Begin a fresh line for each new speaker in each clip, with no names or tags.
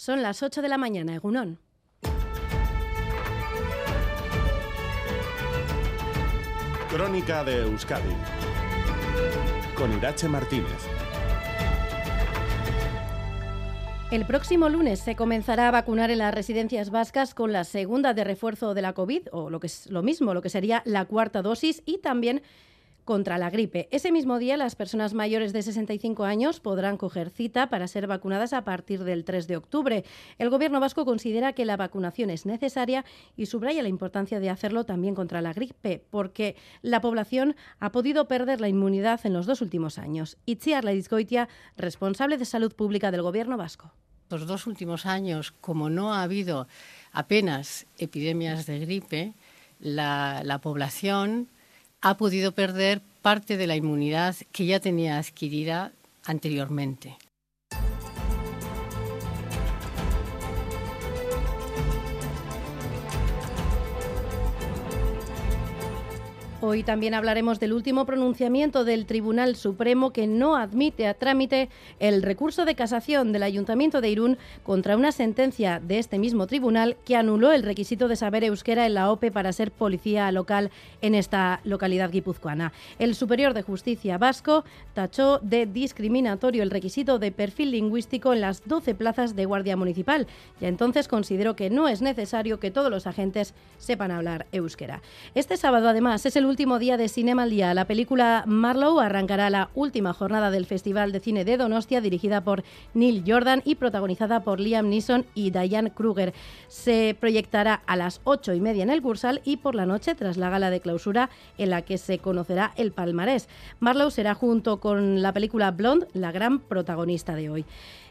Son las 8 de la mañana, Egunón.
Crónica de Euskadi con Irache Martínez.
El próximo lunes se comenzará a vacunar en las residencias vascas con la segunda de refuerzo de la COVID, o lo que es lo mismo, lo que sería la cuarta dosis, y también contra la gripe. Ese mismo día, las personas mayores de 65 años podrán coger cita para ser vacunadas a partir del 3 de octubre. El Gobierno vasco considera que la vacunación es necesaria y subraya la importancia de hacerlo también contra la gripe, porque la población ha podido perder la inmunidad en los dos últimos años. Itziar Ledizgoitia, responsable de Salud Pública del Gobierno vasco.
Los dos últimos años, como no ha habido apenas epidemias de gripe, la, la población ha podido perder parte de la inmunidad que ya tenía adquirida anteriormente.
Hoy también hablaremos del último pronunciamiento del Tribunal Supremo que no admite a trámite el recurso de casación del Ayuntamiento de Irún contra una sentencia de este mismo tribunal que anuló el requisito de saber euskera en la OPE para ser policía local en esta localidad guipuzcoana. El Superior de Justicia vasco tachó de discriminatorio el requisito de perfil lingüístico en las 12 plazas de Guardia Municipal y entonces consideró que no es necesario que todos los agentes sepan hablar euskera. Este sábado además es el último día de Cinema al Día. La película Marlowe arrancará la última jornada del Festival de Cine de Donostia, dirigida por Neil Jordan y protagonizada por Liam Neeson y Diane Kruger. Se proyectará a las ocho y media en el Cursal y por la noche, tras la gala de clausura, en la que se conocerá el palmarés. Marlowe será junto con la película Blonde la gran protagonista de hoy.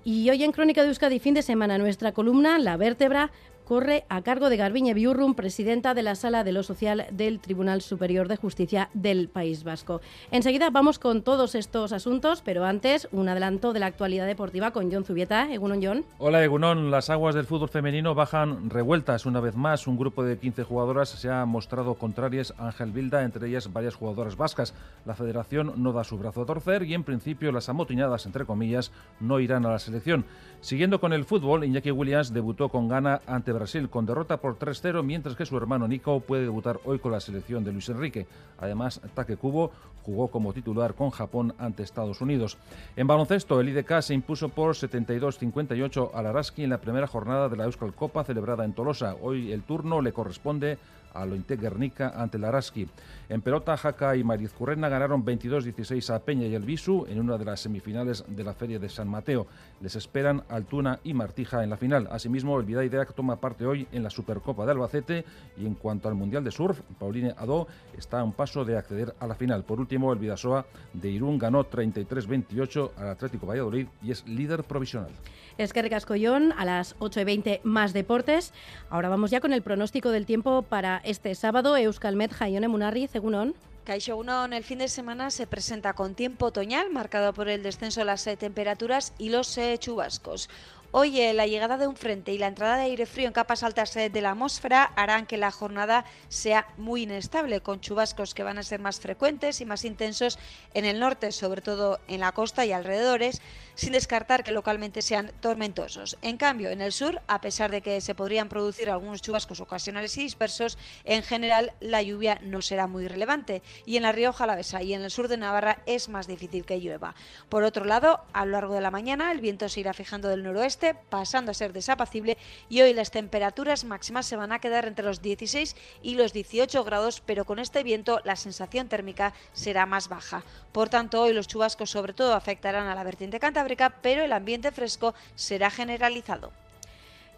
Y hoy en Crónica de Euskadi, fin de semana, nuestra columna La Vértebra corre a cargo de Garbiñe Biurrum, presidenta de la Sala de lo Social del Tribunal Superior de Justicia del País Vasco. Enseguida vamos con todos estos asuntos, pero antes un adelanto de la actualidad deportiva con John Zubieta. Egunon, John.
Hola, Egunon. Las aguas del fútbol femenino bajan revueltas una vez más. Un grupo de 15 jugadoras se ha mostrado contrarias a Ángel Bilda, entre ellas varias jugadoras vascas. La federación no da su brazo a torcer y en principio las amotinadas, entre comillas, no irán a la selección. Siguiendo con el fútbol, Iñaki Williams debutó con gana ante Brasil con derrota por 3-0, mientras que su hermano Nico puede debutar hoy con la selección de Luis Enrique. Además, Take Kubo jugó como titular con Japón ante Estados Unidos. En baloncesto, el IDK se impuso por 72-58 al Araski en la primera jornada de la Euskal Copa celebrada en Tolosa. Hoy el turno le corresponde a Lointe Guernica ante el Araski. En pelota, Jaca y Mariz Currena ganaron 22-16 a Peña y el Visu en una de las semifinales de la Feria de San Mateo. Les esperan Altuna y Martija en la final. Asimismo, el Vidaideac toma parte hoy en la Supercopa de Albacete y en cuanto al Mundial de Surf, Pauline Adó está a un paso de acceder a la final. Por último, el Vidasoa de Irún ganó 33-28 al Atlético Valladolid y es líder provisional.
Es que a las 8 y 20 más deportes. Ahora vamos ya con el pronóstico del tiempo para este sábado. Euskalmet Jaione Munarri, Egunon.
Caixo el fin de semana se presenta con tiempo otoñal, marcado por el descenso de las temperaturas y los chubascos. Hoy eh, la llegada de un frente y la entrada de aire frío en capas altas de la atmósfera harán que la jornada sea muy inestable, con chubascos que van a ser más frecuentes y más intensos en el norte, sobre todo en la costa y alrededores, sin descartar que localmente sean tormentosos. En cambio, en el sur, a pesar de que se podrían producir algunos chubascos ocasionales y dispersos, en general la lluvia no será muy relevante y en la Rioja Alavesa y en el sur de Navarra es más difícil que llueva. Por otro lado, a lo largo de la mañana el viento se irá fijando del noroeste, pasando a ser desapacible y hoy las temperaturas máximas se van a quedar entre los 16 y los 18 grados, pero con este viento la sensación térmica será más baja. Por tanto, hoy los chubascos sobre todo afectarán a la vertiente cántabra pero el ambiente fresco será generalizado.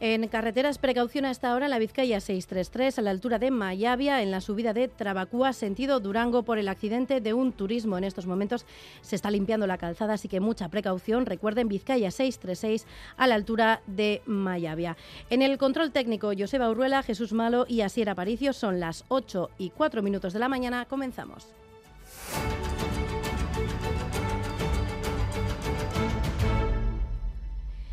En carreteras, precaución a esta hora en la Vizcaya 633 a la altura de Mayavia, en la subida de Trabacúa, sentido Durango, por el accidente de un turismo. En estos momentos se está limpiando la calzada, así que mucha precaución. Recuerden, Vizcaya 636 a la altura de Mayavia. En el control técnico, Joseba Urruela, Jesús Malo y Asier Aparicio. Son las 8 y 4 minutos de la mañana. Comenzamos.